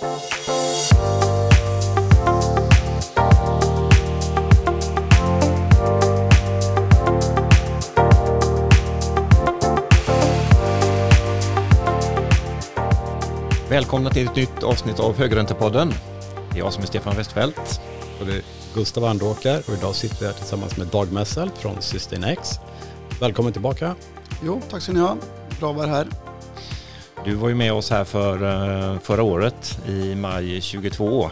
Välkomna till ett nytt avsnitt av Högräntepodden. Det är jag som är Stefan Westfeldt. Och det är Gustav Andåkar och idag sitter vi här tillsammans med Dag Messel från SustainX. Välkommen tillbaka. Jo, tack ska ni ha. Bra att vara här. Du var ju med oss här för, eh, förra året i maj 22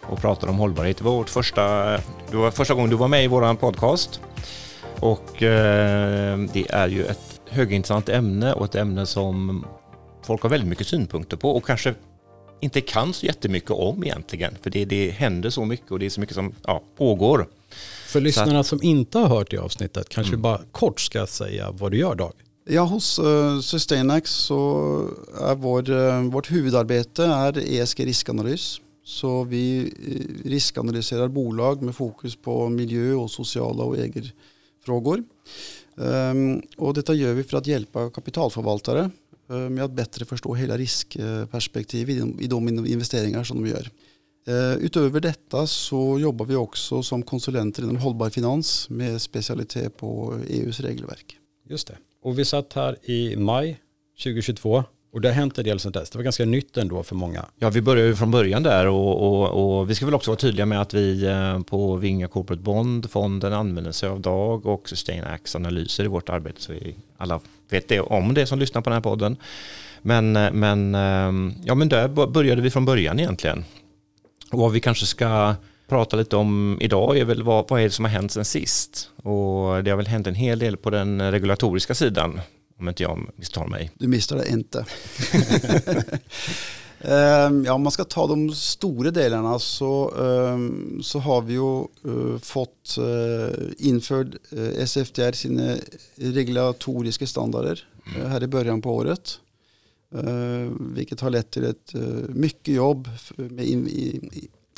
och pratade om hållbarhet. Det var, vårt första, det var första gången du var med i vår podcast. Och eh, det är ju ett högintressant ämne och ett ämne som folk har väldigt mycket synpunkter på och kanske inte kan så jättemycket om egentligen. För det, det händer så mycket och det är så mycket som ja, pågår. För lyssnarna som inte har hört det avsnittet, kanske mm. bara kort ska säga vad du gör Dag? Ja, hos eh, uh, Sustainax så är vår, uh, vårt huvudarbete är ESG riskanalys. Så vi eh, riskanalyserar bolag med fokus på miljö och sociala och ägarfrågor. Um, ehm, och detta gör vi för att hjälpa kapitalförvaltare uh, med att bättre förstå hela riskperspektivet i de investeringar som de gör. Uh, utöver detta så jobbar vi också som konsulenter inom hållbar finans med specialitet på EUs regelverk. Just det. Och vi satt här i maj 2022 och det har hänt en del sedan dess. Det var ganska nytt ändå för många. Ja, vi började ju från början där och, och, och, vi ska väl också vara tydliga med att vi eh, på Vinga Corporate Bond, fonden använder sig av DAG och SustainAx analyser i vårt arbete så vi alla vet det om det som lyssnar på den här podden. Men, eh, men, eh, ja, men där började vi från början egentligen. Och vad vi kanske ska prata lite om idag är väl vad, vad är det som har hänt sen sist? Och det har väl hänt en hel del på den regulatoriska sidan om inte jag misstar mig. Du misstar det inte. Ehm, ja, om man ska ta de stora delarna så, ehm, så har vi ju eh, fått eh, införd eh, SFDR sina regulatoriska standarder här i början på året. Vilket har lett till ett mycket jobb med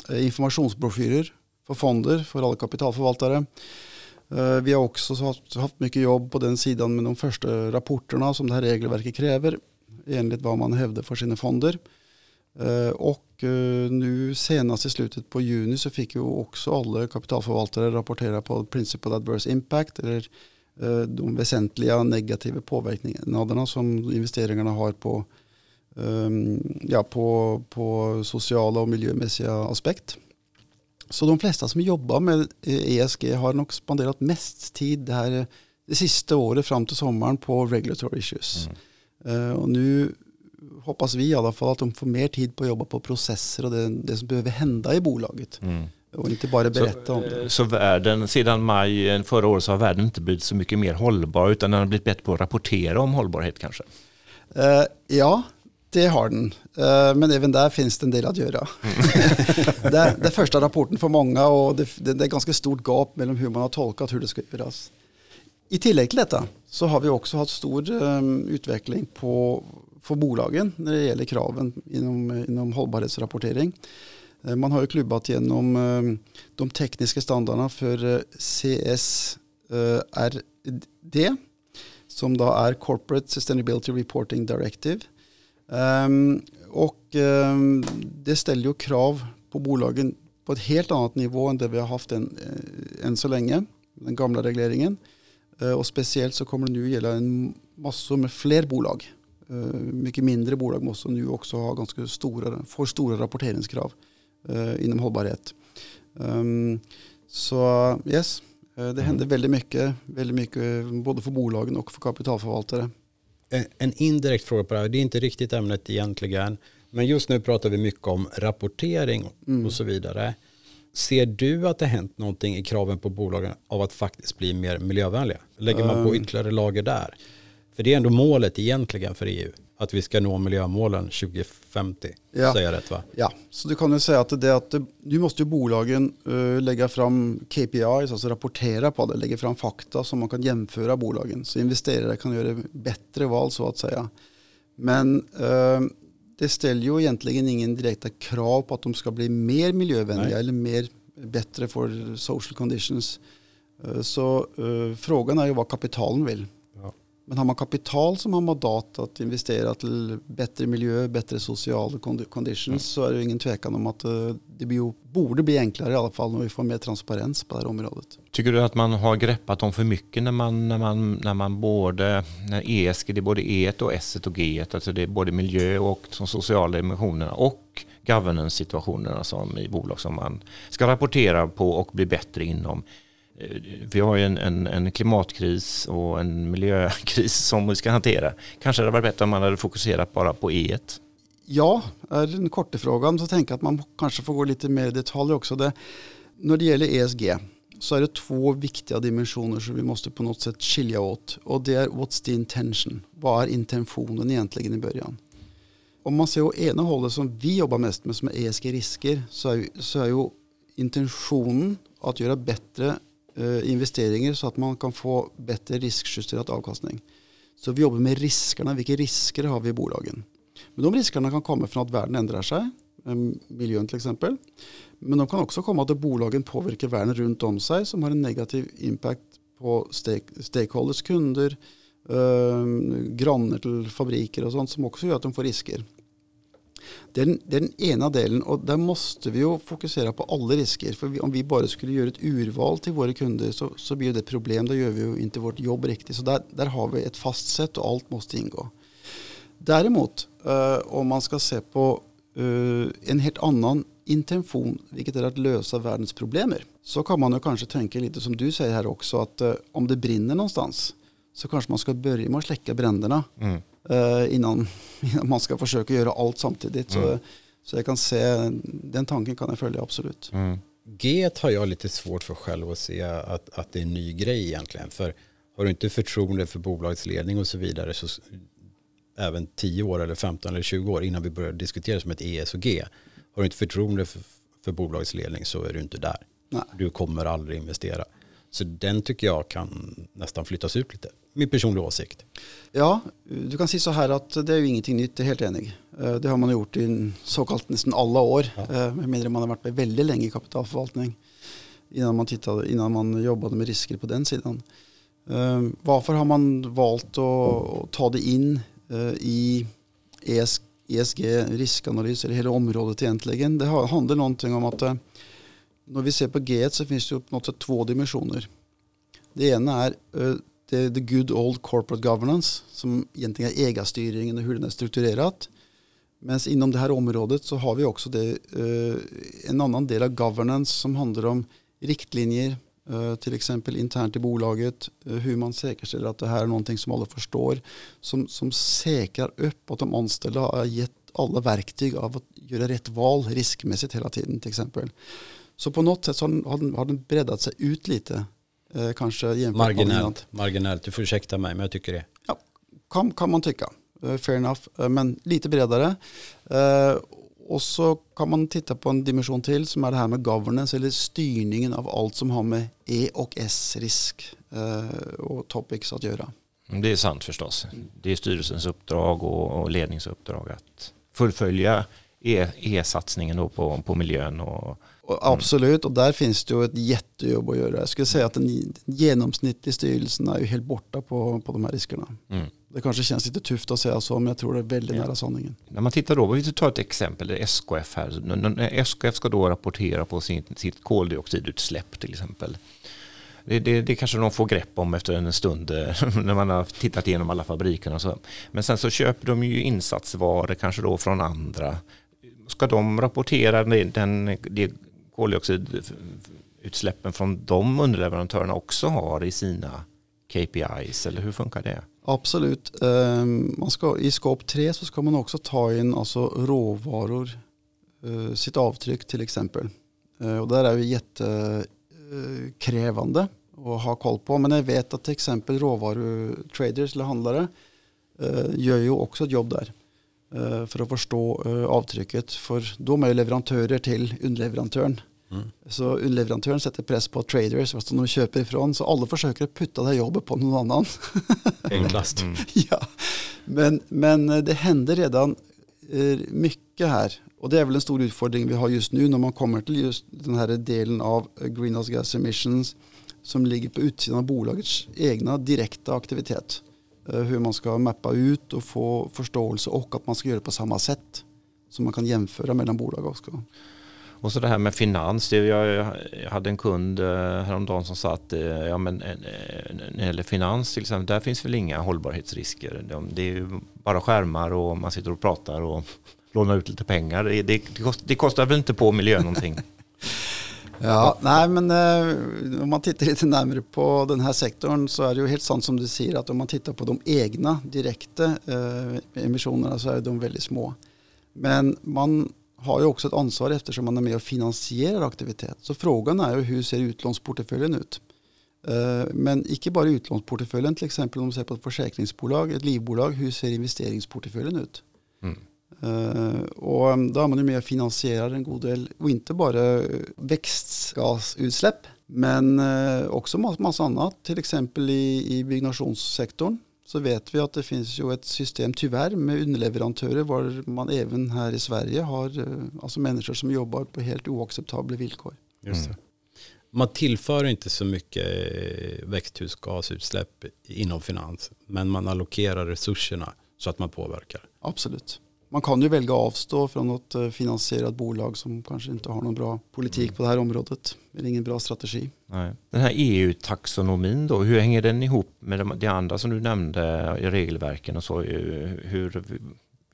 Eh, informationsbroschyrer för fonder för alla kapitalförvaltare. Eh, vi har också haft mycket jobb på den sidan med de första rapporterna som det här regelverket kräver enligt vad man hävdar för sina fonder. Eh, och nu senast i slutet på juni så fick ju också alla kapitalförvaltare rapportera på Principal Adverse Impact eller de väsentliga negativa påverkningarna som investeringarna har på, ja, på, på sociala och miljömässiga aspekter. Så de flesta som jobbar med ESG eh, har nog spenderat mest tid det här det sista året fram till sommaren på regulatory issues. Mm. Uh, och nu hoppas vi i alla fall att de får mer tid på att jobba på processer och det, det som behöver hända i bolaget. Mm. Och inte bara berätta så, om det. Eh, så världen, sedan maj förra året så har världen inte blivit så mycket mer hållbar utan den har blivit bättre på att rapportera om hållbarhet kanske? Uh, ja, det har den, eh, men även där finns det en del att göra. Mm. det, är, det är första rapporten för många och det, det, är ganska stort gap mellan hur man har tolkat hur det ska göras. I tillägg till detta så har vi också haft stor um, utveckling på, för bolagen när det gäller kraven inom, inom hållbarhetsrapportering. Uh, man har ju klubbat genom um, de tekniska standarderna för uh, CSRD som då är Corporate Sustainability Reporting Directive och um, det ställer ju krav på bolagen på ett helt annat nivå än det vi har haft än, äh, än så länge, den gamla regleringen. Uh, och speciellt så kommer det nu gälla en massa med fler bolag. Uh, mycket mindre bolag måste nu också ha ganska stora, får stora rapporteringskrav inom hållbarhet. Um, så yes, det mm. händer väldigt mycket, väldigt mycket både för bolagen och för kapitalförvaltare en indirekt fråga på det här, det är inte riktigt ämnet egentligen, men just nu pratar vi mycket om rapportering mm. och så vidare. Ser du att det hänt någonting i kraven på bolagen av att faktiskt bli mer miljövänliga? Lägger man på ehm. ytterligare lager där? För det är ändå målet egentligen för EU, att vi ska nå miljömålen 2050. Ja. Säger jag rätt va? Ja, så du kan ju säga att, det, att nu måste ju bolagen uh, lägga fram KPIs, alltså rapportera på det, lägga fram fakta som man kan jämföra bolagen. Så investerare kan göra bättre val så att säga. Men uh, det ställer ju egentligen ingen direkta krav på att de ska bli mer miljövänliga Nej. eller mer bättre för social conditions. Uh, så frågan är ju vad kapitalen vill. Men har man kapital som har mandat att investera till bättre miljö, bättre sociala conditions mm. så är det ingen tvekan om att eh, det borde bli enklare i alla fall när vi får mer transparens på det här området. Tycker du att man har greppat dem för mycket när man, när man, när man både, när ESG, det är både E och S och G, alltså det är både miljö och de sociala dimensionerna och governance-situationerna som i bolag som man ska rapportera på och bli bättre inom. Eh, vi har ju en, en, en, klimatkris och en miljökris som vi ska hantera. Kanske det hade varit bättre om man hade fokuserat bara på E1. Ja, är den korta frågan så tänker jag att man kanske får gå lite mer i detalj också. Det, när det gäller ESG så är det två viktiga dimensioner som vi måste på något sätt skilja åt. Och det är what's the intention? Vad är intentionen egentligen i början? Om man ser å ena hållet som vi jobbar mest med som är ESG-risker så är, så är ju intentionen att göra bättre Eh, investeringar så att man kan få bättre riskjusterad avkastning. Så vi jobbar med riskerna. Vilka risker har vi i bolagen? Men de riskerna kan komma från att världen ändrar sig, ehm, miljön till exempel. Men de kan också komma att bolagen påverkar världen runt om sig som har en negativ impact på stakeholders, kunder, eh, grannar till fabriker och sånt som också gör att de får risker. Det är, den, det är den ena delen och där måste vi ju fokusera på alla risker. För vi, om vi bara skulle göra ett urval till våra kunder så, så blir det ett problem. Då gör vi ju inte vårt jobb riktigt. Så där, där har vi ett fast sätt och allt måste ingå. Däremot uh, om man ska se på uh, en helt annan intention, vilket är att lösa världens problem, så kan man ju kanske tänka lite som du säger här också att uh, om det brinner någonstans så kanske man ska börja med att släcka bränderna. Mm uh, innan, innan, man ska försöka göra allt samtidigt. Mm. Så, så jag kan se, den tanken kan jag följa absolut. Mm. G har jag lite svårt för själv att se att, att det är en ny grej egentligen. För har du inte förtroende för bolagets ledning och så vidare så även 10 år eller 15 eller 20 år innan vi börjar diskutera som ett ES och G. Har du inte förtroende för, för bolagets ledning så är du inte där. Nej. Du kommer aldrig investera. Så den tycker jag kan nästan flyttas ut lite. Min personliga åsikt. Ja, du kan säga så här att det är ju ingenting nytt, jag är helt enig. Eh, det har man gjort i så kallt nästan alla år, ja. Eh, med mindre man har varit med väldigt länge i kapitalförvaltning innan man, tittade, innan man jobbade med risker på den sidan. Eh, varför har man valt att ta det in i ESG, ESG riskanalys, eller hela området egentligen? Det handlar någonting om att när vi ser på G1 så finns det på något sätt två dimensioner. Det ena är det, the good old corporate governance som egentligen är ägarstyrningen och hur den är strukturerat. Men inom det här området så har vi också det, eh, en annan del av governance som handlar om riktlinjer, uh, till exempel internt i bolaget, eh, hur man säkerställer att det här är någonting som alla förstår, som, som säkrar upp att de anställda har gett alla verktyg av att göra rätt val riskmässigt hela tiden till exempel. Så på något sätt så har den, har den breddat sig ut lite Eh, kanske marginellt, marginellt, du får ursäkta mig men jag tycker det. Ja, kan, kan man tycka. Eh, fair enough, eh, men lite bredare. Eh, och så kan man titta på en dimension till som är det här med governance eller styrningen av allt som har med E och S-risk eh, och topics att göra. Det är sant förstås. Det är styrelsens uppdrag och, och ledningsuppdrag att fullfölja E-satsningen e på, på miljön och och absolut, och där finns det ju ett jättejobb att göra. Jag skulle säga att den genomsnittliga styrelsen är ju helt borta på, på de här riskerna. Mm. Det kanske känns lite tufft att säga så, men jag tror det är väldigt ja. nära sanningen. När man tittar då, vi tar ett exempel, SKF här. När SKF ska då rapportera på sin, sitt koldioxidutsläpp till exempel. Det, det, det, kanske de får grepp om efter en stund när man har tittat igenom alla fabrikerna. Så. Men sen så köper de ju insatsvaror kanske då från andra. Ska de rapportera den, den, det koldioxidutsläppen från de underleverantörerna också har i sina KPIs eller hur funkar det? Absolut. Ehm, man ska, I skåp 3 så ska man också ta in alltså råvaror, eh, sitt avtryck till exempel. Eh, och där är vi jättekrävande eh, att ha koll på. Men jag vet att till exempel råvarutraders eller handlare gör ju också ett jobb där för att förstå avtrycket. För de är ju leverantörer till underleverantören. Mm. Så underleverantören sätter press på traders, fast de köper ifrån. Så alla försöker putta det jobbet på någon annan. Enklast. Mm. ja. men, men eh, det händer redan eh, mycket här. Och det är väl en stor utfordring vi har just nu när man kommer till just den här delen av eh, greenhouse gas emissions som ligger på utsidan av bolagets egna direkta aktivitet. eh, hur man ska mappa ut och få förståelse och att man ska göra det på samma sätt. Så man kan jämföra mellan bolag också. Och så det här med finans. Det, jag, jag hade en kund eh, häromdagen som sa att eh, ja, men, eh, när det gäller finans till exempel, där finns väl inga hållbarhetsrisker. Det är ju bara skärmar och man sitter och pratar och lånar ut lite pengar. Det, det, det kostar väl inte på miljön någonting? Ja, nej men eh, om man tittar lite närmare på den här sektorn så är det ju helt sant som du säger att om man tittar på de egna direkta eh, emissionerna så är de väldigt små. Men man har ju också ett ansvar eftersom man är med och finansierar aktivitet. Så frågan är ju hur ser utlånsportföljen ut? Eh, men inte bara utlånsportföljen, till exempel om man ser på ett försäkringsbolag, ett livbolag, hur ser investeringsportföljen ut? Mm. Uh, och um, då är man ju med och finansierar en god del, och inte bara växtgasutsläpp, men uh, också massa annat, till exempel i, i byggnationssektorn så vet vi att det finns ju ett system tyvärr med underleverantörer var man även här i Sverige har uh, alltså människor som jobbar på helt oacceptabla villkor. Just mm. Man tillför inte så mycket växthusgasutsläpp inom finans, men man allokerar resurserna så att man påverkar. Absolut man kan ju välja att avstå från något eh, finansierat bolag som kanske inte har någon bra politik mm. på det här området. Det är ingen bra strategi. Nej. Den här EU-taxonomin då, hur hänger den ihop med det andra som du nämnde i regelverken och så? Hur,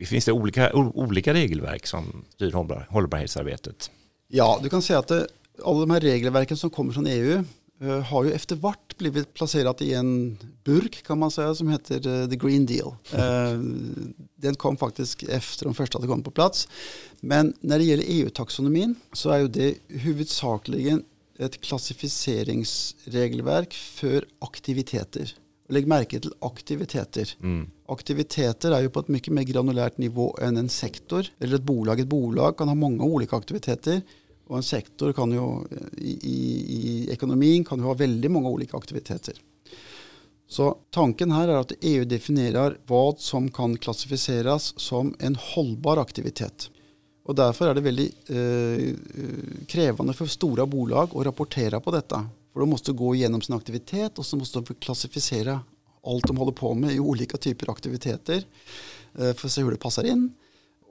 finns det olika, olika regelverk som styr hållbarhetsarbetet? Ja, du kan säga att det, alla de här regelverken som kommer från EU Eh, har ju efter vart blivit placerat i en burk kan man säga som heter uh, The Green Deal. Uh, den kom faktiskt efter de första hade kommit på plats. Men när det gäller EU-taxonomin så är ju det huvudsakligen ett klassificeringsregelverk för aktiviteter. Lägg märke till aktiviteter. Mm. Aktiviteter är ju på ett mycket mer granulärt nivå än en sektor eller ett bolag. Ett bolag kan ha många olika aktiviteter. Och en sektor kan ju i, i, i ekonomin kan ju ha väldigt många olika aktiviteter. Så tanken här är att EU definierar vad som kan klassificeras som en hållbar aktivitet. Och därför är det väldigt eh, krävande för stora bolag att rapportera på detta. För de måste gå igenom sin aktivitet och så måste de klassificera allt de håller på med i olika typer av aktiviteter eh, för att se hur det passar in.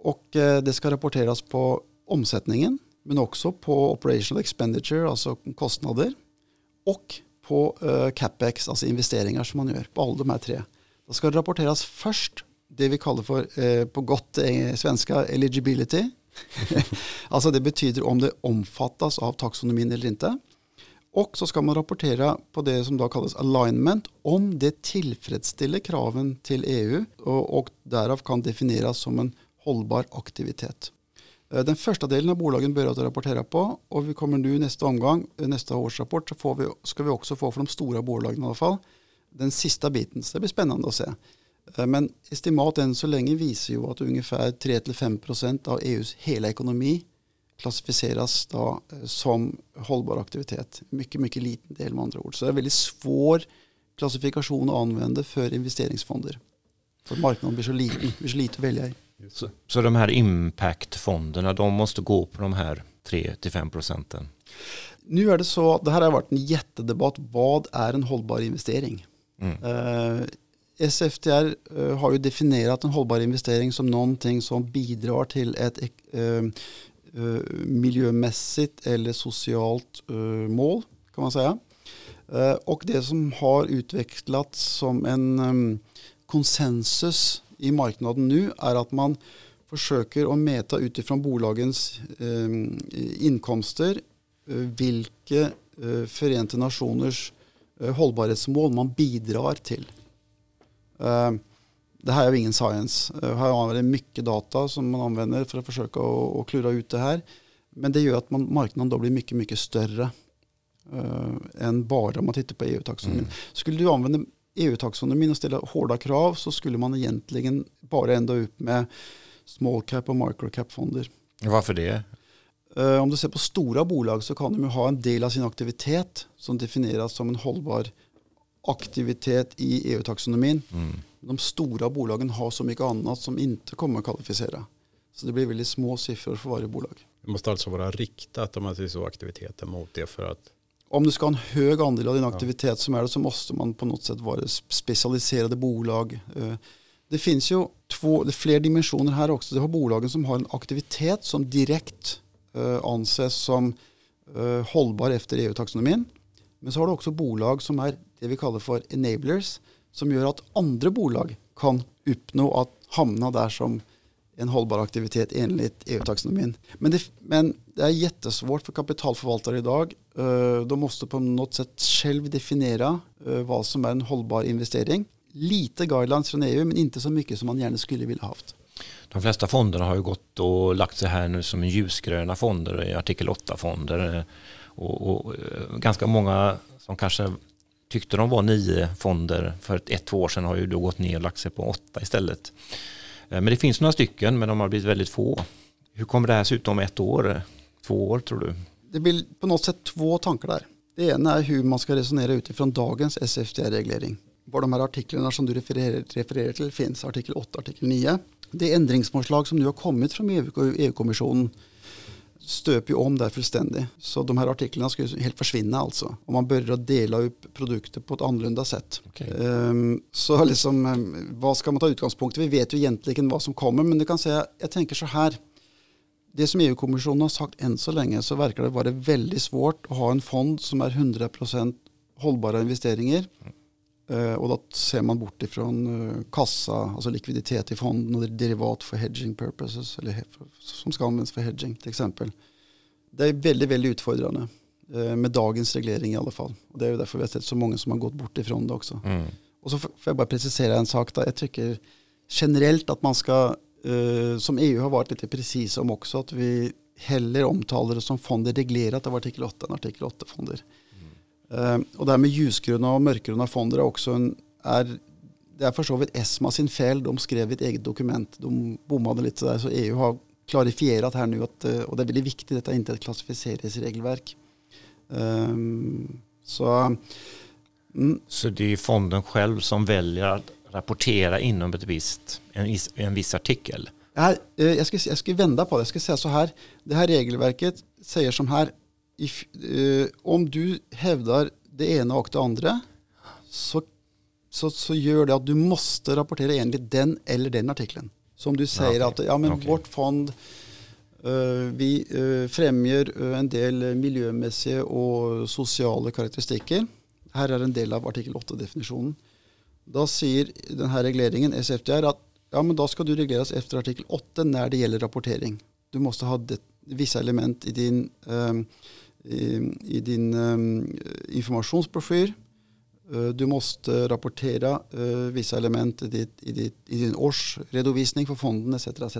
Och eh, det ska rapporteras på omsättningen men också på operational expenditure, alltså kostnader, och på uh, capex, alltså investeringar som man gör, på alla de här tre. Då ska det rapporteras först det vi kallar för, uh, på gott uh, svenska, eligibility. alltså det betyder om det omfattas av taxonomin eller inte. Och så ska man rapportera på det som då kallas alignment om det tillfredsställer kraven till EU och, och därav kan definieras som en hållbar aktivitet. Eh, den första delen av bolagen börjat att rapportera på och vi kommer nu nästa omgång, eh, nästa årsrapport, så får vi, ska vi också få för de stora bolagen i alla fall den sista biten. Så det blir spännande att se. Eh, men estimat än så länge visar ju att ungefär 3-5% av EUs hela ekonomi klassificeras då som hållbar aktivitet. Mycket, mycket liten del med andra ord. Så det är väldigt svår klassifikation att använda för investeringsfonder. För marknaden blir så liten, blir så lite att välja i. Så, så de här impactfonderna, de måste gå på de här 3-5 procenten? Nu är det så, det här har varit en jättedebatt, vad är en hållbar investering? Mm. Uh, eh, SFTR uh, eh, har ju definierat en hållbar investering som någonting som bidrar till ett uh, miljömässigt eller socialt mål kan man säga. och det som har utvecklats som en um, konsensus i marknaden nu är att man försöker att mäta utifrån bolagens eh, inkomster eh, vilka eh, Förenta Nationers eh, hållbarhetsmål man bidrar till. Eh, det här är ju ingen science. Eh, här man mycket data som man använder för att försöka att klura ut det här. Men det gör att man, marknaden då blir mycket, mycket större än bara om man tittar på EU-taxonomin. Mm. Skulle du använda EU-taxonomin och ställa hårda krav så skulle man egentligen bara ända upp med small cap och micro cap fonder. Varför det? Uh, om du ser på stora bolag så kan de ha en del av sin aktivitet som definieras som en hållbar aktivitet i EU-taxonomin. Mm. De stora bolagen har så mycket annat som inte kommer att kvalificera. Så det blir väldigt små siffror för varje bolag. Det måste alltså vara riktat om man säger så aktiviteter mot det för att om du ska ha en hög andel av din aktivitet som är det så måste man på något sätt vara specialiserade bolag. Eh, det finns ju två, det fler dimensioner här också. Det har bolagen som har en aktivitet som direkt uh, anses som uh, hållbar efter EU-taxonomin. Men så har du också bolag som är det vi kallar för enablers som gör att andra bolag kan uppnå att hamna där som en hållbar aktivitet enligt EU-taxonomin. Men det, men det är jättesvårt för kapitalförvaltare idag. Eh, de måste på något sätt själv definiera eh, vad som är en hållbar investering. Lite guidelines från EU men inte så mycket som man gärna skulle vilja haft. De flesta fonderna har ju gått och lagt sig här nu som ljusgröna fonder, i artikel 8-fonder. Eh, och, och, ganska många som kanske tyckte de var nio fonder för ett, ett, två år sedan har ju då gått ner och lagt sig på åtta istället. Eh, men det finns några stycken men de har blivit väldigt få. Hur kommer det här se ut om ett år, två år tror du? Det blir på något sätt två tankar där. Det ena är hur man ska resonera utifrån dagens SFTR-reglering. Var de här artiklarna som du refererar, refererar till finns, artikel 8 artikel 9. Det ändringsförslag som nu har kommit från EU-kommissionen stöper ju om där fullständigt. Så de här artiklarna ska ju helt försvinna alltså. Om man börjar dela upp produkter på ett annorlunda sätt. Okay. Um, ehm, så liksom, um, vad ska man ta utgångspunkt Vi vet ju egentligen vad som kommer men du kan säga, jag tänker så här. Det som EU-kommissionen har sagt än så länge så verkar det vara väldigt svårt att ha en fond som är 100% hållbara investeringar. Uh, och då ser man bort ifrån uh, kassa, alltså likviditet i fonden och derivat för hedging purposes, eller som ska användas för hedging till exempel. Det är väldigt, väldigt utfordrande uh, med dagens reglering i alla fall. Och det är därför vi har sett så många som har gått bort ifrån det också. Mm. Och så får jag bara precisera en sak. Då. Jag tycker generellt att man ska, som EU har varit lite precis om också, att vi hellre omtalar det som fonder reglerat av artikel 8 än artikel 8-fonder. Uh, och det här med ljusgröna och mörkgröna fonder är också en, är, det är för så vidt ESMA sin fel. De skrev ett eget dokument. De bommade lite sådär. Så EU har klarifierat här nu att, eh, och det är väldigt viktigt, detta är inte ett klassificeringsregelverk. Um, så, mm. så det är fonden själv som väljer att rapportera inom ett visst, en, en viss artikel? Här, eh, jag, ska, jag ska vända på det. Jag ska säga så här. Det här regelverket säger som här if, eh, om du hävdar det ena och det andra så, så, så gör det att du måste rapportera enligt den eller den artikeln. Så om du säger okay. att ja, men okay. vårt fond eh, vi eh, främjar eh, en del miljömässiga och sociala karaktäristiker. Här är en del av artikel 8-definitionen. Då säger den här regleringen, SFTR, att ja, men då ska du regleras efter artikel 8 när det gäller rapportering. Du måste ha det, vissa element i din um, i, din um, informationsbroschyr. Uh, du måste rapportera uh, vissa element i, ditt, i, ditt, i, din årsredovisning för fonden etc. etc.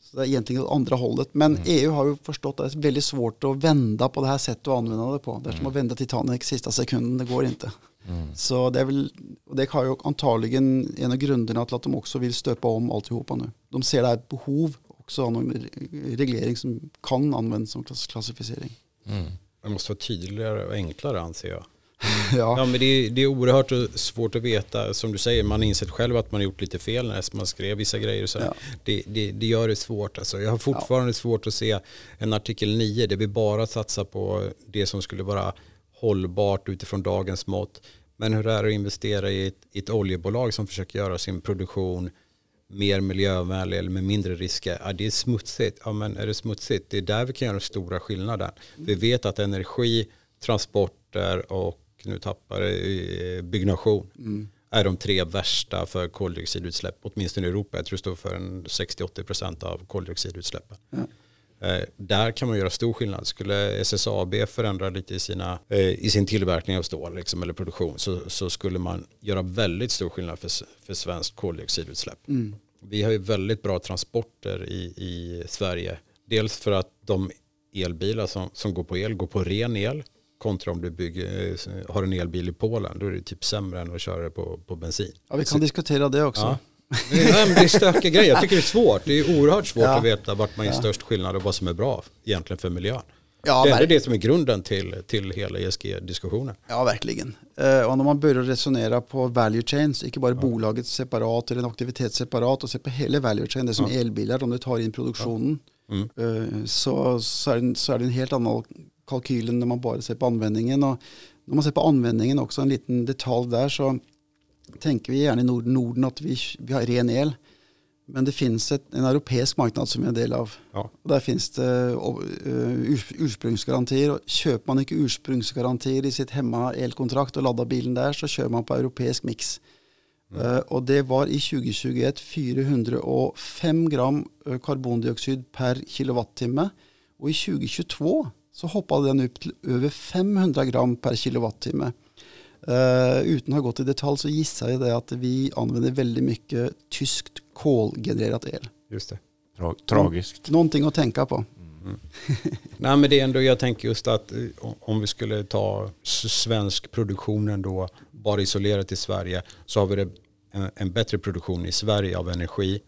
Så det är egentligen åt andra hållet. Men mm. EU har ju förstått att det är väldigt svårt att vända på det här sättet och använda det på. Det är som mm. att vända Titanic sista sekunden, det går inte. Mm. Så det är väl, och det har ju antagligen en av grunderna till att de också vill stöpa om alltihopa nu. De ser det här behov också ha någon reglering som kan användas som klassificering. Mm. Det måste vara tydligare och enklare anser jag. ja. ja. men det är, det är oerhört svårt att veta. Som du säger, man har insett själv att man har gjort lite fel när man skrev vissa grejer. Så ja. det, det, det, gör det svårt. Alltså, jag har fortfarande ja. svårt att se en artikel 9 där vi bara satsar på det som skulle vara hållbart utifrån dagens mått. Men hur är det att investera i ett, i ett oljebolag som försöker göra sin produktion mer miljövänlig eller med mindre risker. Ja, det är smutsigt. Ja, men är det smutsigt? Det är där vi kan göra den stora skillnaden. Vi vet att energi, transporter och nu tappar det, eh, byggnation mm. är de tre värsta för koldioxidutsläpp, åtminstone i Europa. Jag tror det står för 60-80% av koldioxidutsläppen. Ja. Eh, där kan man göra stor skillnad. Skulle SSAB förändra lite i, sina, eh, i sin tillverkning av stål liksom, eller produktion så, så, skulle man göra väldigt stor skillnad för, för svenskt koldioxidutsläpp. Mm. Vi har ju väldigt bra transporter i, i Sverige. Dels för att de elbilar som, som går på el går på ren el kontra om du bygger, eh, har en elbil i Polen. Då är det typ sämre än att köra på, på bensin. Ja, vi kan så, diskutera det också. Ja, det är, det är stökiga grejer. Jag tycker det är svårt. Det är oerhört svårt ja. att veta vart man gör störst skillnad och vad som är bra egentligen för miljön. Ja, det är det som är grunden till, till hela ESG-diskussionen. Ja, verkligen. Eh, och när man börjar resonera på value chains, inte bara ja. bolaget separat eller en aktivitet separat och se på hela value chain, det är som ja. elbilar, om du tar in produktionen, ja. mm. eh, så, så, är det, så är det en helt annan kalkylen när man bara ser på användningen. Och när man ser på användningen också, en liten detalj där, så tänker vi gärna i Norden, att vi, vi har ren el. Men det finns ett, en europeisk marknad som vi är en del av. Ja. Där finns det uh, urs, ursprungsgarantier. Och köper man inte ursprungsgarantier i sitt hemma elkontrakt och laddar bilen där så kör man på europeisk mix. Mm. Uh, och det var i 2021 405 gram eh, karbondioxid per kilowattimme. Och i 2022 så hoppade den upp till över 500 gram per kilowattimme. Uh, utan att ha gått i detalj så gissar jag det att vi använder väldigt mycket tyskt kolgenererat el. Just det. Tra tragiskt. Någonting att tänka på. Mm. Nej men det är ändå, jag tänker just att eh, om vi skulle ta svensk produktion ändå, bara isolerat i Sverige, så har vi det en, en bättre produktion i Sverige av energi,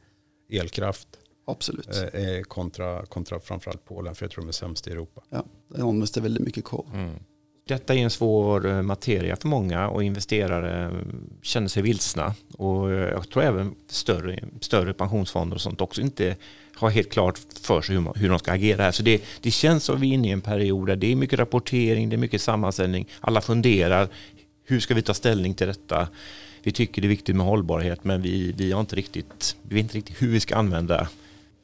elkraft. Absolut. Eh, kontra, kontra framförallt Polen, för jag tror de är sämst i Europa. Ja, det används det väldigt mycket kol. Mm. Detta är en svår eh, materia för många och investerare känner sig vilsna. Och eh, jag tror även större, större pensionsfonder och sånt också inte har helt klart för sig hur, man, hur de ska agera här. Så det, det känns som vi är inne i en period där det är mycket rapportering, det är mycket sammanställning. Alla funderar, hur ska vi ta ställning till detta? Vi tycker det är viktigt med hållbarhet men vi, vi, har inte riktigt, vi vet inte riktigt hur vi ska använda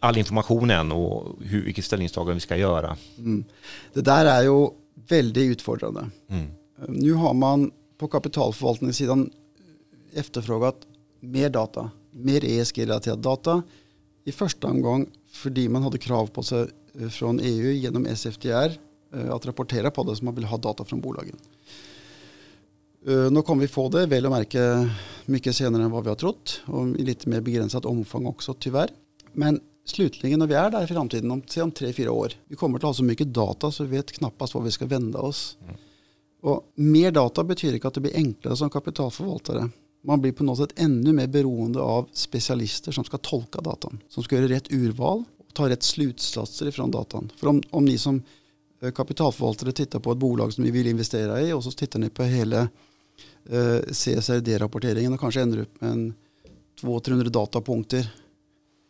all information än och hur, vilket ställningstagande vi ska göra. Mm. Det där är ju väldigt utfordrande. Mm. Nu har man på kapitalförvaltningssidan efterfrågat mer data, mer ESG-relaterad data. I första omgång för man hade krav på sig eh, från EU genom SFDR eh, att rapportera på det så man vill ha data från bolagen. Eh, nu kommer vi få det, väl att märka mycket senare än vad vi har trott och i lite mer begränsat omfång också tyvärr. Men slutligen när vi är där i framtiden, om, om tre, fyra år, vi kommer att ha så mycket data så vi vet knappast vad vi ska vända oss. Mm. Och mer data betyder inte att det blir enklare som kapitalförvaltare. Man blir på något sätt ännu mer beroende av specialister som ska tolka datan. Som ska göra rätt urval och ta rätt slutsatser ifrån datan. För om, om ni som eh, kapitalförvaltare tittar på ett bolag som ni vill investera i och så tittar ni på hela eh, CSRD-rapporteringen och kanske ändrar upp med en 200-300 datapunkter.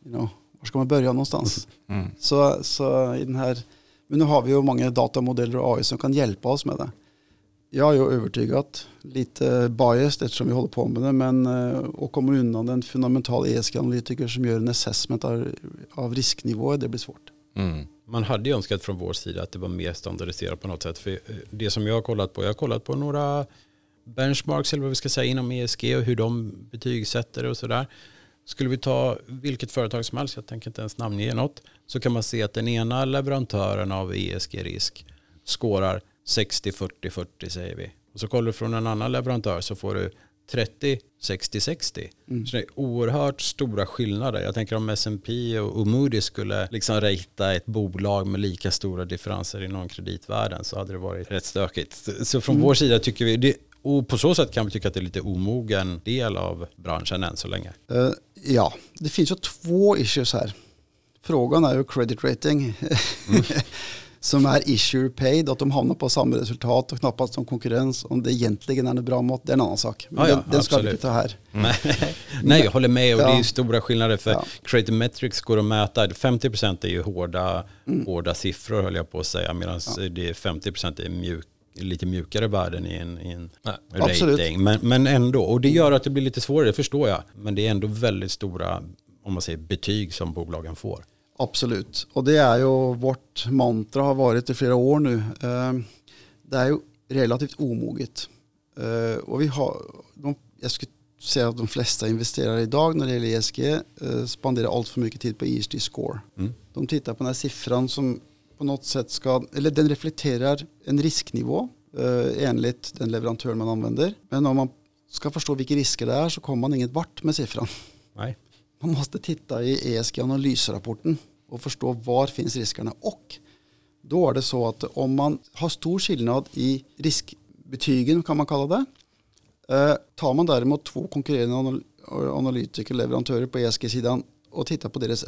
You know, var ska man börja någonstans? Mm. Så, så i den här, men nu har vi ju många datamodeller och AI som kan hjälpa oss med det. Jag är ju övertygad, lite biased eftersom vi håller på med det, men att eh, komma undan en fundamental ESG-analytiker som gör en assessment av, av risknivåer, det blir svårt. Mm. Man hade ju önskat från vår sida att det var mer standardiserat på något sätt. För eh, det som jag har kollat på, jag har kollat på några benchmarks eller vad vi ska säga inom ESG och hur de betygsätter och sådär. Skulle vi ta vilket företag som helst, jag tänker inte ens namnge något, så kan man se att den ena leverantören av ESG-risk skårar 60, 40, 40 säger vi. Och så kollar du från en annan leverantör så får du 30, 60, 60. Mm. Så det är oerhört stora skillnader. Jag tänker om S&P och Moody skulle liksom rejta ett bolag med lika stora differenser inom kreditvärlden så hade det varit rätt stökigt. Så från mm. vår sida tycker vi, det, och på så sätt kan vi tycka att det är lite omogen del av branschen än så länge. Uh, ja, det finns ju två issues här. Frågan är ju credit rating. Mm. som är issue paid, att de hamnar på samma resultat och knappast som konkurrens. Om det egentligen är en bra mått, det är en annan sak. Men ja, den, den ska vi inte ta här. Mm. Nej, jag håller med och ja. det är stora skillnader för ja. Creative Metrics går att mäta. 50% är ju hårda, mm. hårda siffror höll jag på att säga, medan ja. det är 50% är mjuk lite mjukare värden i en, i en rating. Men, men ändå, och det gör att det blir lite svårare, det förstår jag. Men det är ändå väldigt stora om man säger, betyg som bolagen får. Absolut, och det är ju vårt mantra har varit i flera år nu. Ehm, det är ju relativt omoget. Ehm, och vi har, jag skulle säga att de flesta investerare idag när det gäller ESG eh, spenderar allt för mycket tid på ESG score. Mm. De tittar på den här siffran som på något sätt ska, eller den reflekterar en risknivå eh, enligt den leverantör man använder. Men om man ska förstå vilka risker det är så kommer man inget vart med siffran. Nej. Man måste titta i ESG-analysrapporten och förstå var finns riskerna. Och då är det så att om man har stor skillnad i riskbetygen kan man kalla det. Eh, tar man däremot två konkurrerande analytiker, leverantörer på ESG-sidan och tittar på deras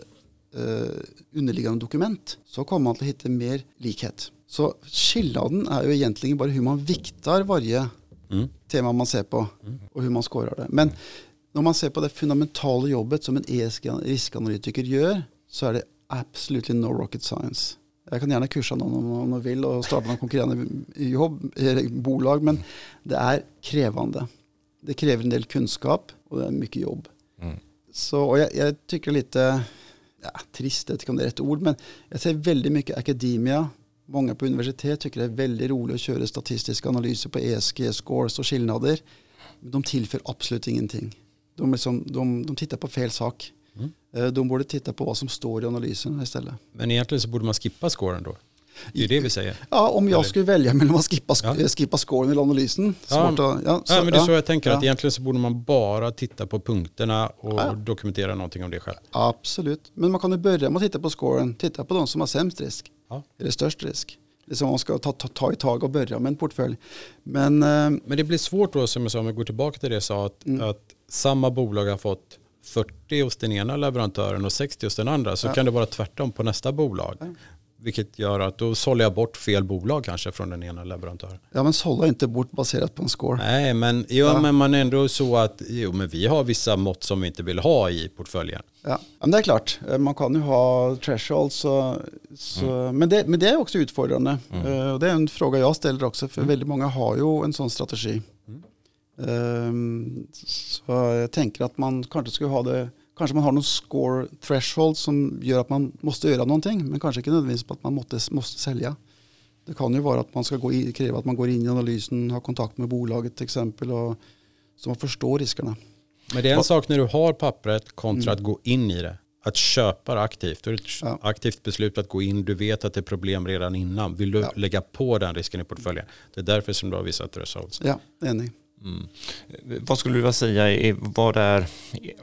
underliggande dokument så kommer man att hitta mer likhet. Så skillnaden är ju egentligen bara hur man viktar varje mm. tema man ser på och hur man skårar det. Men när man ser på det fundamentala jobbet som en ESG riskanalytiker gör så är det absolut no rocket science. Jag kan gärna kursa någon om de vill och starta någon konkurrerande jobb, bolag, men det är krävande. Det kräver en del kunskap och det är mycket jobb. Mm. Så och jag, jag tycker lite, ja, trist, jag vet inte om det är rätt ord, men jag ser väldigt mycket akademia. Många på universitet tycker det är väldigt roligt att köra statistiska analyser på ESG, scores och skillnader. Men de tillför absolut ingenting. De, liksom, de, de tittar på fel sak. Mm. Eh, de borde titta på vad som står i analyserna istället. Men egentligen så borde man skippa scoren då? Det är det vi säger. Ja, om jag skulle välja mellan att skippa, ja. Eh, skippa scoren eller analysen. Ja, att, ja, så, ja, men det är så jag tänker, att egentligen så borde man bara titta på punkterna och dokumentera någonting om det själv. Absolut, men man kan ju börja med att titta på scoren, titta på de som har sämst risk, eller störst risk. Det är som man ska ta, ta, ta i tag och börja med en portfölj. Men, eh, men det blir svårt då, som jag sa, om vi går tillbaka till det jag sa, att, mm. att samma bolag har fått 40 hos den ena leverantören och 60 hos den andra så ja. kan det vara tvärtom på nästa bolag. Ja. Vilket gör att då sållar jag bort fel bolag kanske från den ena leverantören. Ja men sålla inte bort baserat på en score. Nej men, jo, ja. men man är ändå så att jo, men vi har vissa mått som vi inte vill ha i portföljen. Ja, men det är klart. Eh, man kan ju ha thresholds. Så, så, mm. men, det, men det är också utfordrande. Mm. Uh, det är en fråga jag ställer också för mm. väldigt många har ju en sån strategi. Um, så jag tänker att man kanske skulle ha det Kanske man har någon score threshold som gör att man måste göra någonting men kanske inte nödvändigtvis på att man måste, måste sälja. Det kan ju vara att man ska gå i, kräva att man går in i analysen, har kontakt med bolaget till exempel och så man förstår riskerna. Men det är en sak när du har pappret kontra mm. att gå in i det. Att köpa det aktivt. Du har ett ja. aktivt beslut att gå in. Du vet att det är problem redan innan. Vill du ja. lägga på den risken i portföljen? Det är därför som du har vissa thresholds. Ja, enig. Mm. Vad skulle du vilja säga är vad är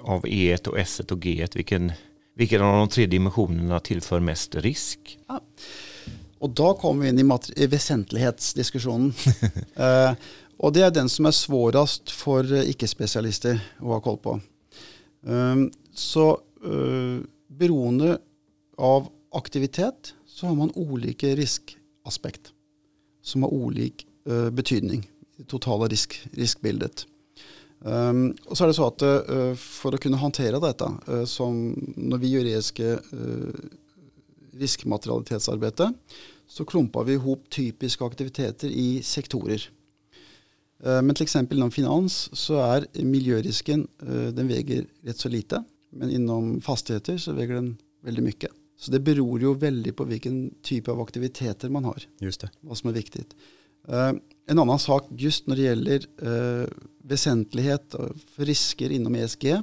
av E1 och S1 och G1 vilken, vilken av de tre dimensionerna tillför mest risk? Ja. Och då kommer vi in i, i väsentlighetsdiskussionen. uh, och det är den som är svårast för icke-specialister att ha koll på. Um, så uh, beroende av aktivitet så har man olika riskaspekt som har olika uh, betydning totala risk, riskbildet. Um, och så är det så att uh, för att kunna hantera detta, uh, som när vi gör ESG uh, riskmaterialitetsarbete, så klumpar vi ihop typiska aktiviteter i sektorer. Men till exempel inom finans så är miljörisken, den väger rätt så lite. Men inom fastigheter så väger den väldigt mycket. Så det beror ju väldigt på vilken typ av aktiviteter man har. Just det. Vad som är viktigt. En annan sak just när det gäller eh, väsentlighet för risker inom ESG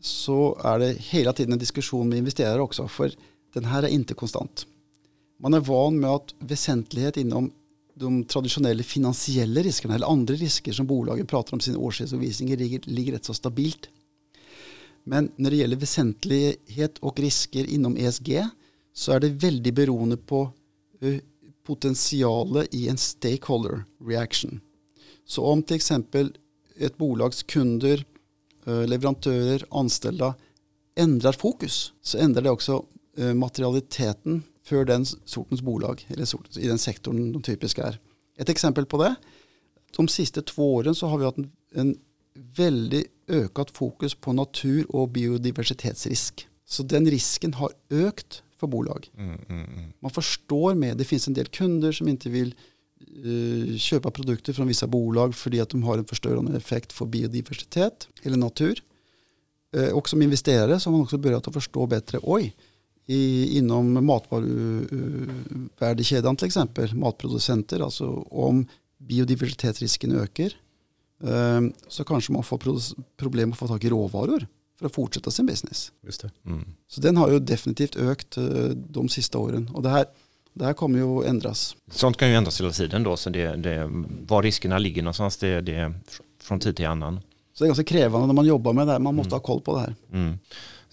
så är det hela tiden en diskussion med investerare också för den här är inte konstant. Man är van med att väsentlighet inom de traditionella finansiella riskerna eller andra risker som bolagen pratar om i sin årsredovisning ligger, ligger rätt så stabilt. Men när det gäller väsentlighet och risker inom ESG så är det väldigt beroende på potentialet i en stakeholder reaction. Så om till exempel ett bolags kunder, eh, leverantörer, anställda ändrar fokus så ändrar det också eh, materialiteten för den sortens bolag eller i den sektorn de typiska är. Ett exempel på det. De sista två åren så har vi haft en, en väldigt ökat fokus på natur och biodiversitetsrisk. Så den risken har ökat för bolag. Mm, mm, mm. Man förstår med, det finns en del kunder som inte vill uh, köpa produkter från vissa bolag för att de har en förstörande effekt för biodiversitet eller natur. Uh, och som investerare så har man också börjat att förstå bättre, oj, i, inom matvaruvärdekedjan till exempel, matproducenter, alltså om biodiversitetsrisken ökar uh, så kanske man får problem att få tag i råvaror för att fortsätta sin business. Just det. Mm. Så den har ju definitivt ökat eh, de sista åren och det här, det här kommer ju att ändras. Sånt kan ju ändras hela tiden då, så det, det, var riskerna ligger någonstans det, det från tid till annan. Så det är ganska krävande när man jobbar med det här, man måste mm. ha koll på det här. Mm.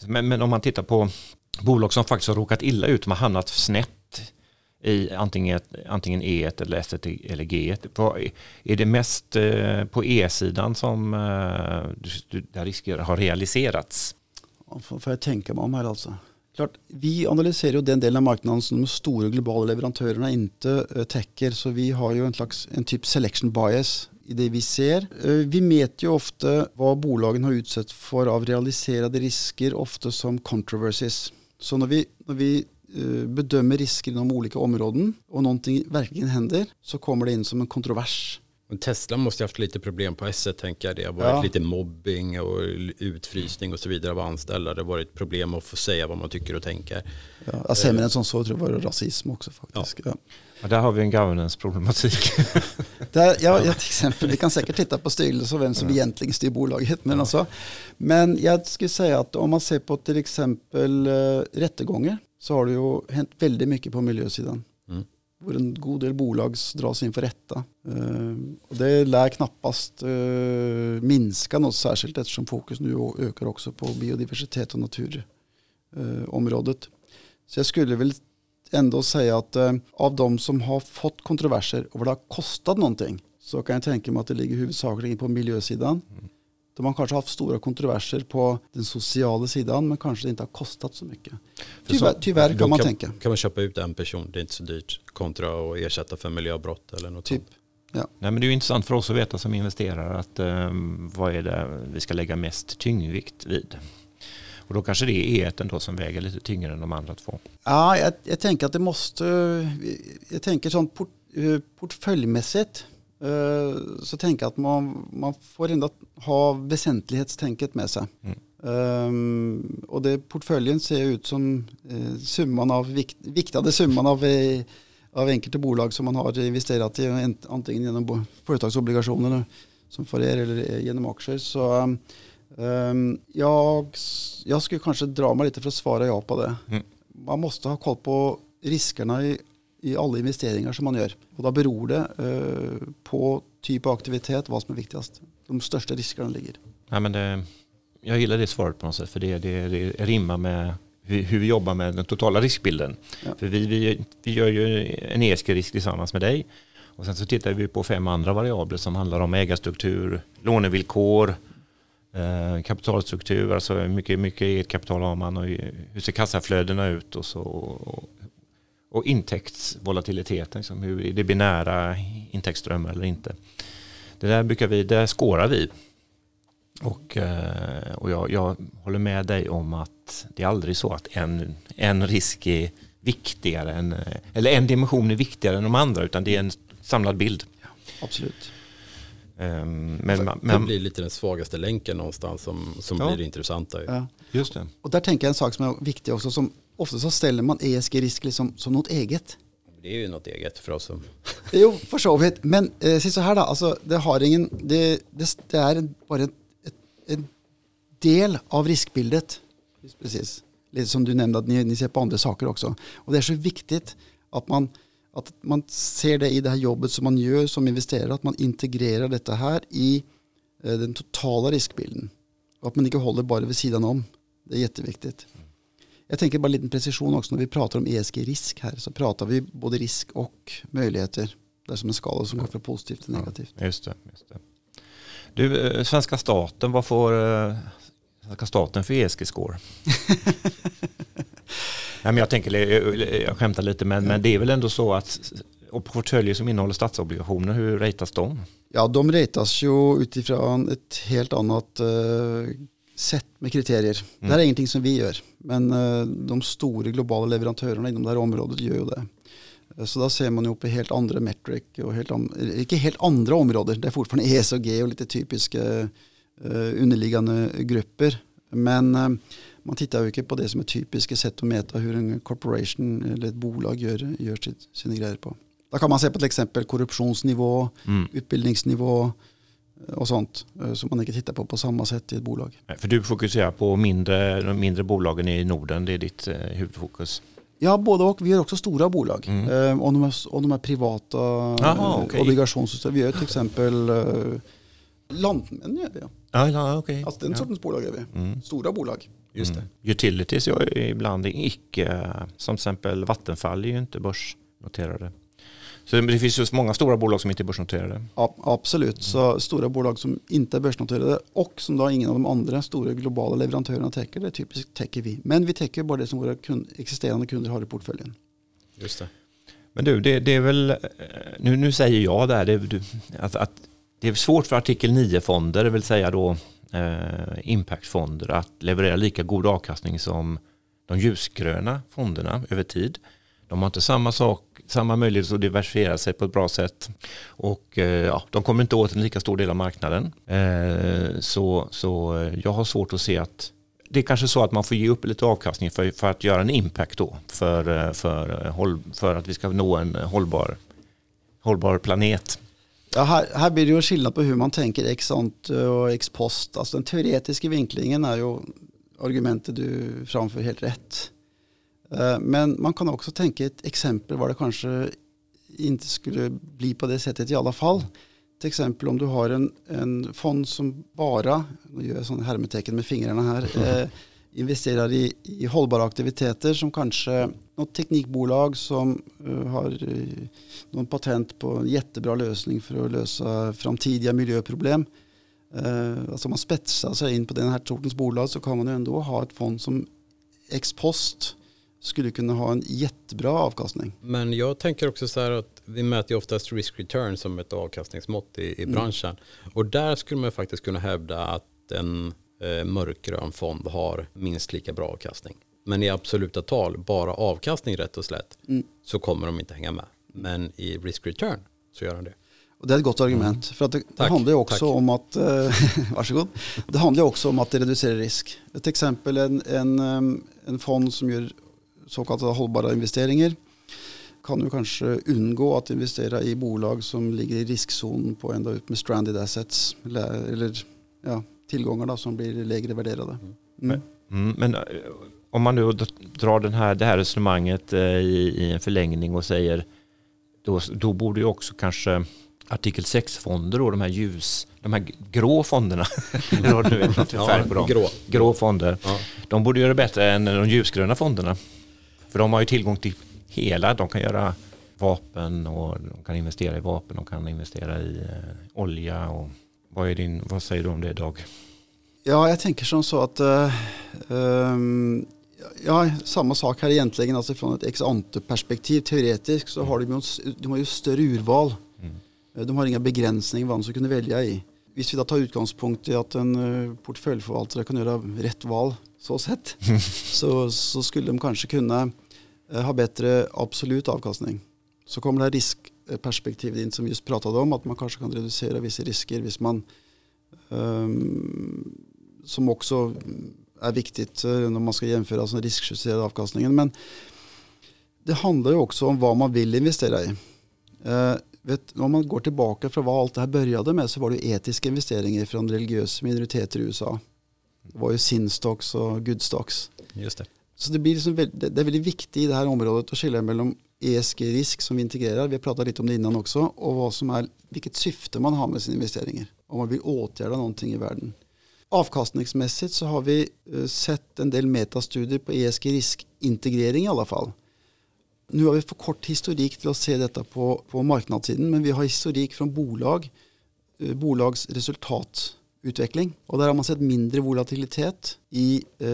Men, men om man tittar på bolag som faktiskt har råkat illa ut, de har hamnat snett i antingen, antingen E1 eller S1 eller G1. På, är det mest eh, på E-sidan som eh, där risker har realiserats? Får jag tänka mig om här alltså. Klart, vi analyserar ju den delen av marknaden som de stora globala leverantörerna inte eh, täcker. Så vi har ju en slags en typ selection bias i det vi ser. Vi mäter ju ofta vad bolagen har utsatts för av realiserade risker, ofta som controversies. Så när vi, när vi bedömer risker inom olika områden och någonting verkligen händer så kommer det in som en kontrovers. Men Tesla måste ha haft lite problem på S1 tänker jag. Det har varit Ja. lite mobbing och utfrysning och så vidare av anställda. Det har varit problem att få säga vad man tycker och tänker. Ja, jag sämre än som så tror jag var det rasism också faktiskt. Ja. Ja, där har vi en governance-problematik. Ja, ja, till exempel, vi kan säkert titta på styrelse och vem som egentligen styr bolaget. Men, alltså, men jag skulle säga att om man ser på till exempel uh, rättegångar så har det ju hänt väldigt mycket på miljösidan. Mm. Hvor en god del bolag dras inför rätta. Eh, och det lär knappast eh, minska något särskilt eftersom fokus nu ökar också på biodiversitet och naturområdet. Så jag skulle väl ändå säga att eh, av de som har fått kontroverser och vad det har kostat någonting så kan jag tänka mig att det ligger huvudsakligen på miljösidan. Mm. De har kanske haft stora kontroverser på den sociala sidan men kanske det inte har kostat så mycket. Tyvärr, tyvärr kan man kan, tänka. Kan man köpa ut en person, det är inte så dyrt, kontra att ersätta för miljöbrott eller något Typ. sånt. Nej, men det är ju intressant för oss att veta som investerare att eh, vad är det vi ska lägga mest tyngdvikt vid. Och då kanske det är eten då som väger lite tyngre än de andra två. Ja, jag, jag tänker att det måste, jag tänker sånt port, eh, portföljmässigt så tänker jag att man, man får ändå ha väsentlighetstänket med sig. Mm. Ehm, och det portföljen ser ut som eh, summan av, vikt, viktade summan av, eh, av enkelte bolag som man har investerat i, en- antingen genom företagsobligationer som för er eller eh, genom aktier. Så ehm, jag, jag skulle kanske dra mig lite för att svara ja på det. Mm. Man måste ha koll på riskerna i, i alla investeringar som man gör. Och då beror det eh, på typ av aktivitet vad som är viktigast. De största riskerna ligger. Nej, men det, jag gillar det svaret på något sätt för det, det, det rimmar med hur, hur vi jobbar med den totala riskbilden. Ja. För vi, vi, vi gör ju en ESG-risk tillsammans med dig och sen så tittar vi på fem andra variabler som handlar om ägarstruktur, lånevillkor, eh, kapitalstruktur, alltså hur mycket, mycket eget kapital har man och hur ser kassaflödena ut och så och, och intäktsvolatiliteten, liksom hur är det binära intäktsströmmar eller inte. Det där brukar vi, där skårar vi. Och, eh, och jag, jag håller med dig om att det är aldrig så att en, en risk är viktigare än, eh, eller en dimension är viktigare än de andra utan det är en samlad bild. Absolut. Ehm, Men, det men, blir lite den svagaste länken någonstans som, som Ja. blir det intressanta. Ja. just det. Och där tänker jag en sak som är viktig också. Som, ofta så ställer man ESG-risk liksom som något eget. Det är ju något eget för oss som... Jo, för så vidt. Men eh, så här då, alltså, det, har ingen, det, det, det är en, bara ett, en del av riskbildet. Precis. Lite som du nämnde att ni, ni ser på andra saker också. Och det är så viktigt att man, att man ser det i det här jobbet som man gör som investerare, att man integrerar detta här i eh, den totala riskbilden. Och att man inte håller bara vid sidan om. Det är jätteviktigt. Jag tänker bara en liten precision också när vi pratar om ESG-risk här så pratar vi både risk och möjligheter. Det är som en skala som går från positivt till negativt. Just det, just det. Du, eh, svenska staten, vad får eh, svenska staten för ESG-score? Nej, men jag, tänker, jag, jag skämtar lite, men, men det är väl ändå så att och portföljer som innehåller statsobligationer, hur ratas de? Ja, de ratas ju utifrån ett helt annat eh, sätt med kriterier. Det här är ingenting som vi gör, men eh, de stora globala leverantörerna inom det här området gör ju det. Eh, Så då ser man ju på helt andra metric och helt, an- inte helt andra områden. Det är fortfarande ESG och lite typiska eh, underliggande grupper. Men eh, man tittar ju inte på det som är typiska sätt att mäta hur en corporation eller ett bolag gör, gör sina grejer på. Då kan man se på till exempel korruptionsnivå, Mm. utbildningsnivå eh, och sånt eh, som man inte tittar på på samma sätt i ett bolag. För du fokuserar på mindre, de mindre bolagen i Norden, det är ditt eh, huvudfokus. Ja, både och. Vi gör också stora bolag. Mm. Eh, och, de är, och de är privata Jaha, eh, okej. obligationssystem. Vi gör till exempel eh, Lantmännen gör vi. Ja. Ja, ja okej. Alltså den ja. sortens bolag gör vi. Mm. Stora bolag. Just det. Mm. Utilities är ju ibland icke, som till exempel Vattenfall är ju inte börsnoterade. Så det finns ju så många stora bolag som inte är börsnoterade. Ja, absolut. Så stora bolag som inte är börsnoterade och som då ingen av de andra stora globala leverantörerna täcker, det typiskt täcker vi. Men vi täcker bara det som våra kund, existerande kunder har i portföljen. Just det. Men du, det, det är väl, eh, nu, nu säger jag det här, det, är- du, att, att det är svårt för artikel 9-fonder, det vill säga då eh, impactfonder, att leverera lika god avkastning som de ljusgröna fonderna över tid. De har inte samma, sak, samma möjlighet att diversifiera sig på ett bra sätt. Och eh, ja, de kommer inte åt en lika stor del av marknaden. Eh, så, så eh, jag har svårt att se att det är kanske så att man får ge upp lite avkastning för, för att göra en impact då. För, för, för att vi ska nå en hållbar, hållbar planet. Ja, här, här blir det ju skillnad på hur man tänker ex ante och ex post. Alltså den teoretiska vinklingen är ju argumentet du framför helt rätt. Eh, men man kan också tänka ett exempel var det kanske inte skulle bli på det sättet i alla fall. Till exempel om du har en, en fond som bara, nu gör jag sådana hermetecken med fingrarna här, eh, investerar i, i hållbara aktiviteter som kanske något teknikbolag som uh, har uh, någon patent på en jättebra lösning för att lösa framtida miljöproblem. Uh, alltså man spetsar sig in på den här sortens bolag så kan man ju ändå ha ett fond som ex post skulle kunna ha en jättebra avkastning. Men jag tänker också så här att vi mäter ju oftast risk return som ett avkastningsmått i, i mm. branschen. Mm. Och där skulle man faktiskt kunna hävda att en eh, mörkgrön fond har minst lika bra avkastning. Men i absoluta tal, bara avkastning rätt och slätt, mm. så kommer de inte hänga med. Men i risk return så gör de det. Och det är ett gott argument. Mm. För att det, det handlar ju också tack. om att, eh, varsågod. Det handlar ju också om att det reducerar risk. Ett exempel, en, en, en fond som gör så kallade hållbara investeringar kan ju kanske undgå att investera i bolag som ligger i riskzon på ända ut med stranded assets eller, eller ja, tillgångar då, som blir lägre värderade. Mm. Mm, men eh, om man nu drar den här, det här resonemanget eh, i, i en förlängning och säger då, då borde ju också kanske artikel 6-fonder och de här ljus, de här grå fonderna, nu vet inte färg på dem, grå, grå fonder, ja. de borde göra det bättre än de ljusgröna fonderna. För de har ju tillgång till hela, de kan göra vapen och de kan investera i vapen, de kan investera i eh, olja och vad, är din, vad säger du om det Dag? Ja, jag tänker som så att uh, um, ja, samma sak här egentligen, alltså från ett ex ante perspektiv teoretiskt så har de, ju, de har ju större urval. Mm. Eh, de har inga begränsningar vad de ska kunna välja i. Hvis vi då tar utgångspunkt i att en uh, portföljförvaltare kan göra rätt val så sett så, så skulle de kanske kunna uh, ha bättre absolut avkastning. Så kommer det riskperspektivet in som vi just pratade om att man kanske kan reducera vissa risker hvis man um, som också är viktigt eh, när man ska jämföra den riskjusterade avkastningen. Men det handlar ju också om vad man vill investera i. Eh, vet, om man går tillbaka från vad allt det här började med så var det etiska investeringar från religiösa minoriteter i USA. Det var ju sinstocks och goodstocks. Just det. Så det, blir liksom, det är väldigt viktigt i det här området att skilja mellan ESG-risk som vi integrerar, vi har pratat lite om det innan också, och vad som är, vilket syfte man har med sina investeringar. Om man vill åtgärda någonting i världen. Avkastningsmässigt så har vi eh, sett en del metastudier på ESG-riskintegrering i alla fall. Nu har vi för kort historik till att se detta på, på marknadssidan men vi har historik från bolag, eh, bolags resultatutveckling och där har man sett mindre volatilitet i eh,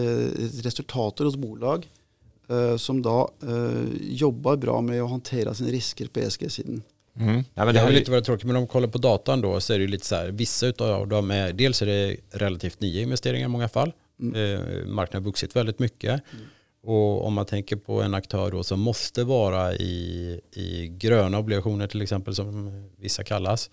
resultater hos bolag eh, som då eh, jobbar bra med att hantera sina risker på ESG-sidan. Mm. Ja, men det har lite varit tråkigt, men om man kollar på datan då så är det lite så här, vissa av dem är, dels är det relativt nya investeringar i många fall. Mm. Eh, marknaden har vuxit väldigt mycket. Mm. Och om man tänker på en aktör då som måste vara i, i gröna obligationer till exempel som vissa kallas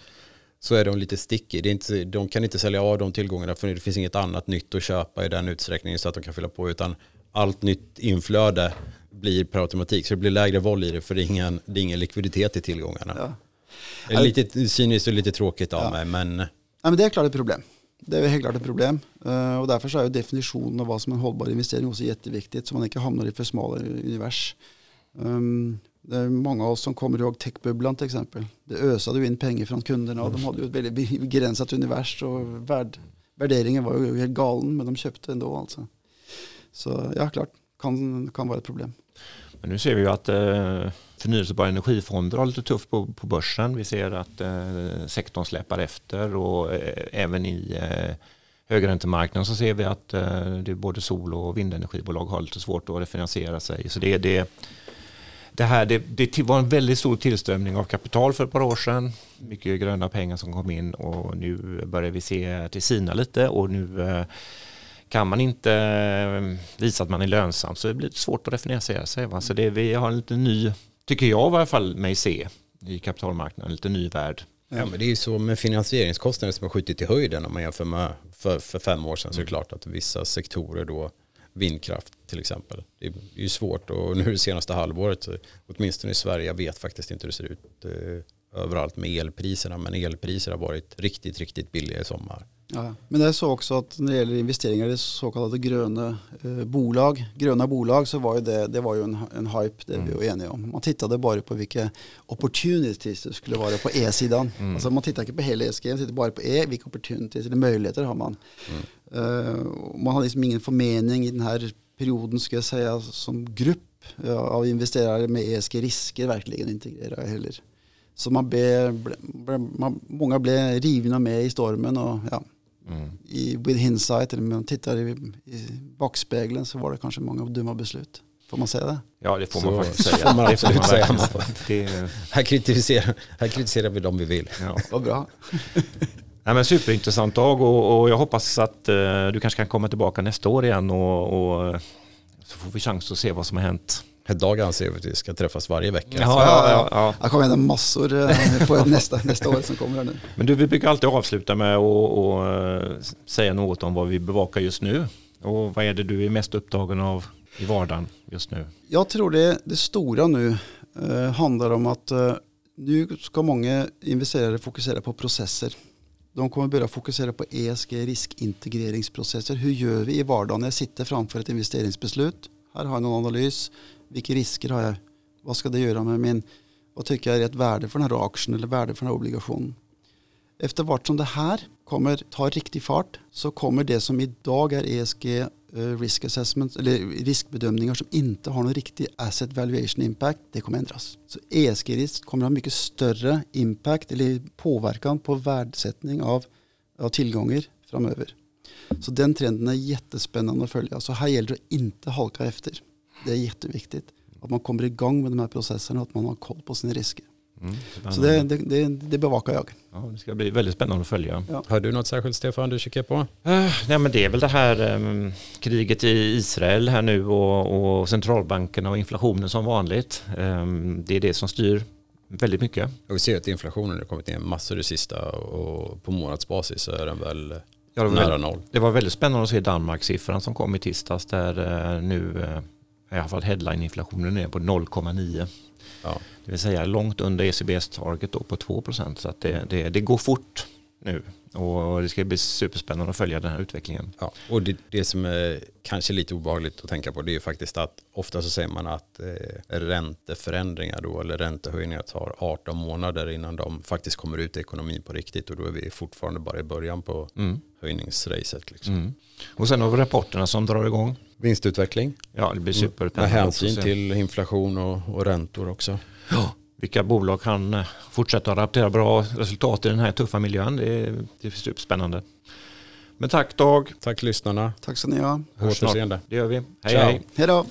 så är de lite sticky. Det är inte, de kan inte sälja av de tillgångarna för det finns inget annat nytt att köpa i den utsträckningen så att de kan fylla på utan allt nytt inflöde blir per automatik. Så det blir lägre vol i det för det är ingen, det är ingen likviditet i tillgångarna. Ja. Det är lite cyniskt och lite tråkigt av ja. mig men... Ja, men det är klart ett problem. Det är helt klart ett problem. Uh, och därför så är ju definitionen av vad som är en hållbar investering också jätteviktigt så man inte hamnar i för smala univers. Um, det är många av oss som kommer ihåg techbubblan till exempel. Det ösade ju in pengar från kunderna och de hade ju ett väldigt begränsat univers och värd, värderingen var ju helt galen men de köpte ändå alltså. Så ja, klart, kan, kan vara ett problem. Men nu ser vi ju att eh, förnyelsebara energifonder har lite tufft på, på börsen. Vi ser att eh, sektorn släpar efter och eh, även i eh, högräntemarknaden så ser vi att eh, det är både sol och vindenergibolag har lite svårt att refinansiera sig. Så det, det, det, här, det, det var en väldigt stor tillströmning av kapital för ett par år sedan. Mycket gröna pengar som kom in och nu börjar vi se till sina lite och nu eh, kan man inte eh, visa att man är lönsam så blir det svårt att refinansiera sig. Va? Så det, vi har en lite ny, tycker jag i alla fall mig se, i kapitalmarknaden, lite ny värld. Ja, men det är ju så med finansieringskostnader som har skjutit i höjden om man jämför med för, för fem år sedan så är det klart att vissa sektorer då vindkraft till exempel. Det är ju svårt och nu det senaste halvåret, åtminstone i Sverige, jag vet faktiskt inte hur det ser ut eh, överallt med elpriserna, men elpriser har varit riktigt, riktigt billiga i sommar. Ja, men det är så också att när det gäller investeringar i så kallade gröna eh, bolag, gröna bolag så var ju det, det var ju en, en hype, det är vi ju eniga om. Man tittade bara på vilka opportunities det skulle vara på E-sidan. Mm. Alltså man tittar inte på hela ESG, man tittar bara på E, vilka opportunities eller möjligheter har man. Mm. Uh, man har liksom ingen förmening i den här perioden, ska jag säga, som grupp av investerare med ESG-risker verkligen integrera heller. Så man ble, ble, ble, man, många blev rivna med i stormen och ja, Mm. I, with hindsight, eller om man tittar i, i backspegeln så var det kanske många dumma beslut. Får man säga det? Ja, det får så, man faktiskt säga. Får man absolut säga. Det, här, kritiserar, här kritiserar vi dem vi vill. Ja. Vad bra. Nej, men superintressant dag och, och jag hoppas att uh, du kanske kan komma tillbaka nästa år igen och, och så får vi chans att se vad som har hänt Dag anser vi att vi ska träffas varje vecka. Ja, ja, ja, ja. Jag kommer hända massor eh, på nästa, nästa år som kommer nu. Men du, vi brukar alltid avsluta med att eh, säga något om vad vi bevakar just nu. Och vad är det du är mest upptagen av i vardagen just nu? Jag tror det, det stora nu eh, handlar om att eh, nu ska många investerare fokusera på processer. De kommer börja fokusera på ESG, riskintegreringsprocesser. Hur gör vi i vardagen när jag sitter framför ett investeringsbeslut? Här har jag någon analys vilka risker har jag? Vad ska det göra med min, vad tycker jag är ett värde för den här aktien eller värde för den här obligationen? Efter vart som det här kommer ta riktig fart så kommer det som idag är ESG Eh, risk assessment eller riskbedömningar som inte har någon riktig asset valuation impact, det kommer ändras. Så ESG-risk kommer ha mycket större impact eller påverkan på värdesättning av, av tillgångar framöver. Så den trenden är jättespännande att följa. Så här gäller det att inte halka efter. Det är jätteviktigt. Att man kommer igång med de här processerna och att man har koll på sina risker. Mm, så det, det, det, det, bevakar jag. Ja, det ska bli väldigt spännande att följa. Ja. Har du något särskilt Stefan du kikar på? Uh, nej men det är väl det här um, kriget i Israel här nu och, och centralbankerna och inflationen som vanligt. Um, det är det som styr väldigt mycket. Och vi ser att inflationen har kommit ner massor det sista och på månadsbasis så är den väl ja, nära noll. Det var väldigt spännande att se Danmarks-siffran som kom i tisdags där uh, nu uh, i alla fall headline-inflationen är på 0,9. Ja. Det vill säga långt under ECBs target då på 2 procent. Så att det, det, det, går fort nu och det ska bli superspännande att följa den här utvecklingen. Ja, och det, det som är kanske lite obehagligt att tänka på det är ju faktiskt att ofta så säger man att eh, ränteförändringar då eller räntehöjningar tar 18 månader innan de faktiskt kommer ut i ekonomin på riktigt och då är vi fortfarande bara i början på mm. höjningsracet. Liksom. Mm. Och sen har vi rapporterna som drar igång. Vinstutveckling. Ja, det blir super. Med hänsyn till inflation och, och räntor också. Ja, vilka bolag kan eh, fortsätta rapportera bra resultat i den här tuffa miljön. Det är, det är superspännande. Men tack Dag. Tack lyssnarna. Tack så ni ha. Återseende. Det gör vi. Hej Ciao. hej. Hej då.